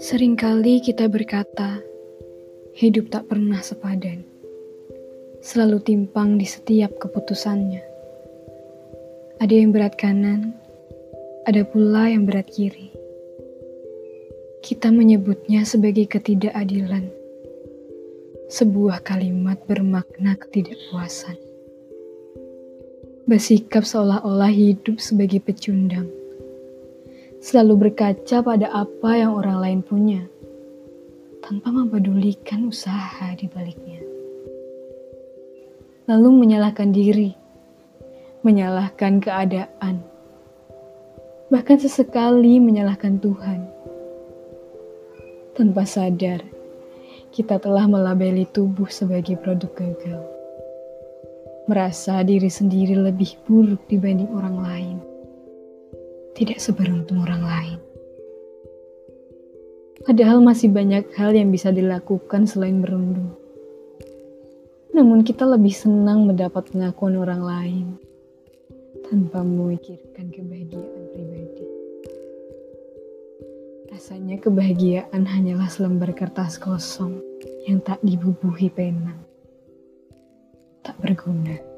Seringkali kita berkata, hidup tak pernah sepadan, selalu timpang di setiap keputusannya. Ada yang berat kanan, ada pula yang berat kiri. Kita menyebutnya sebagai ketidakadilan, sebuah kalimat bermakna ketidakpuasan. Bersikap seolah-olah hidup sebagai pecundang selalu berkaca pada apa yang orang lain punya, tanpa mempedulikan usaha di baliknya. Lalu menyalahkan diri, menyalahkan keadaan, bahkan sesekali menyalahkan Tuhan. Tanpa sadar, kita telah melabeli tubuh sebagai produk gagal. Merasa diri sendiri lebih buruk dibanding orang lain tidak seberuntung orang lain. Padahal masih banyak hal yang bisa dilakukan selain berundung. Namun kita lebih senang mendapat pengakuan orang lain tanpa memikirkan kebahagiaan pribadi. Rasanya kebahagiaan hanyalah selembar kertas kosong yang tak dibubuhi pena. Tak berguna.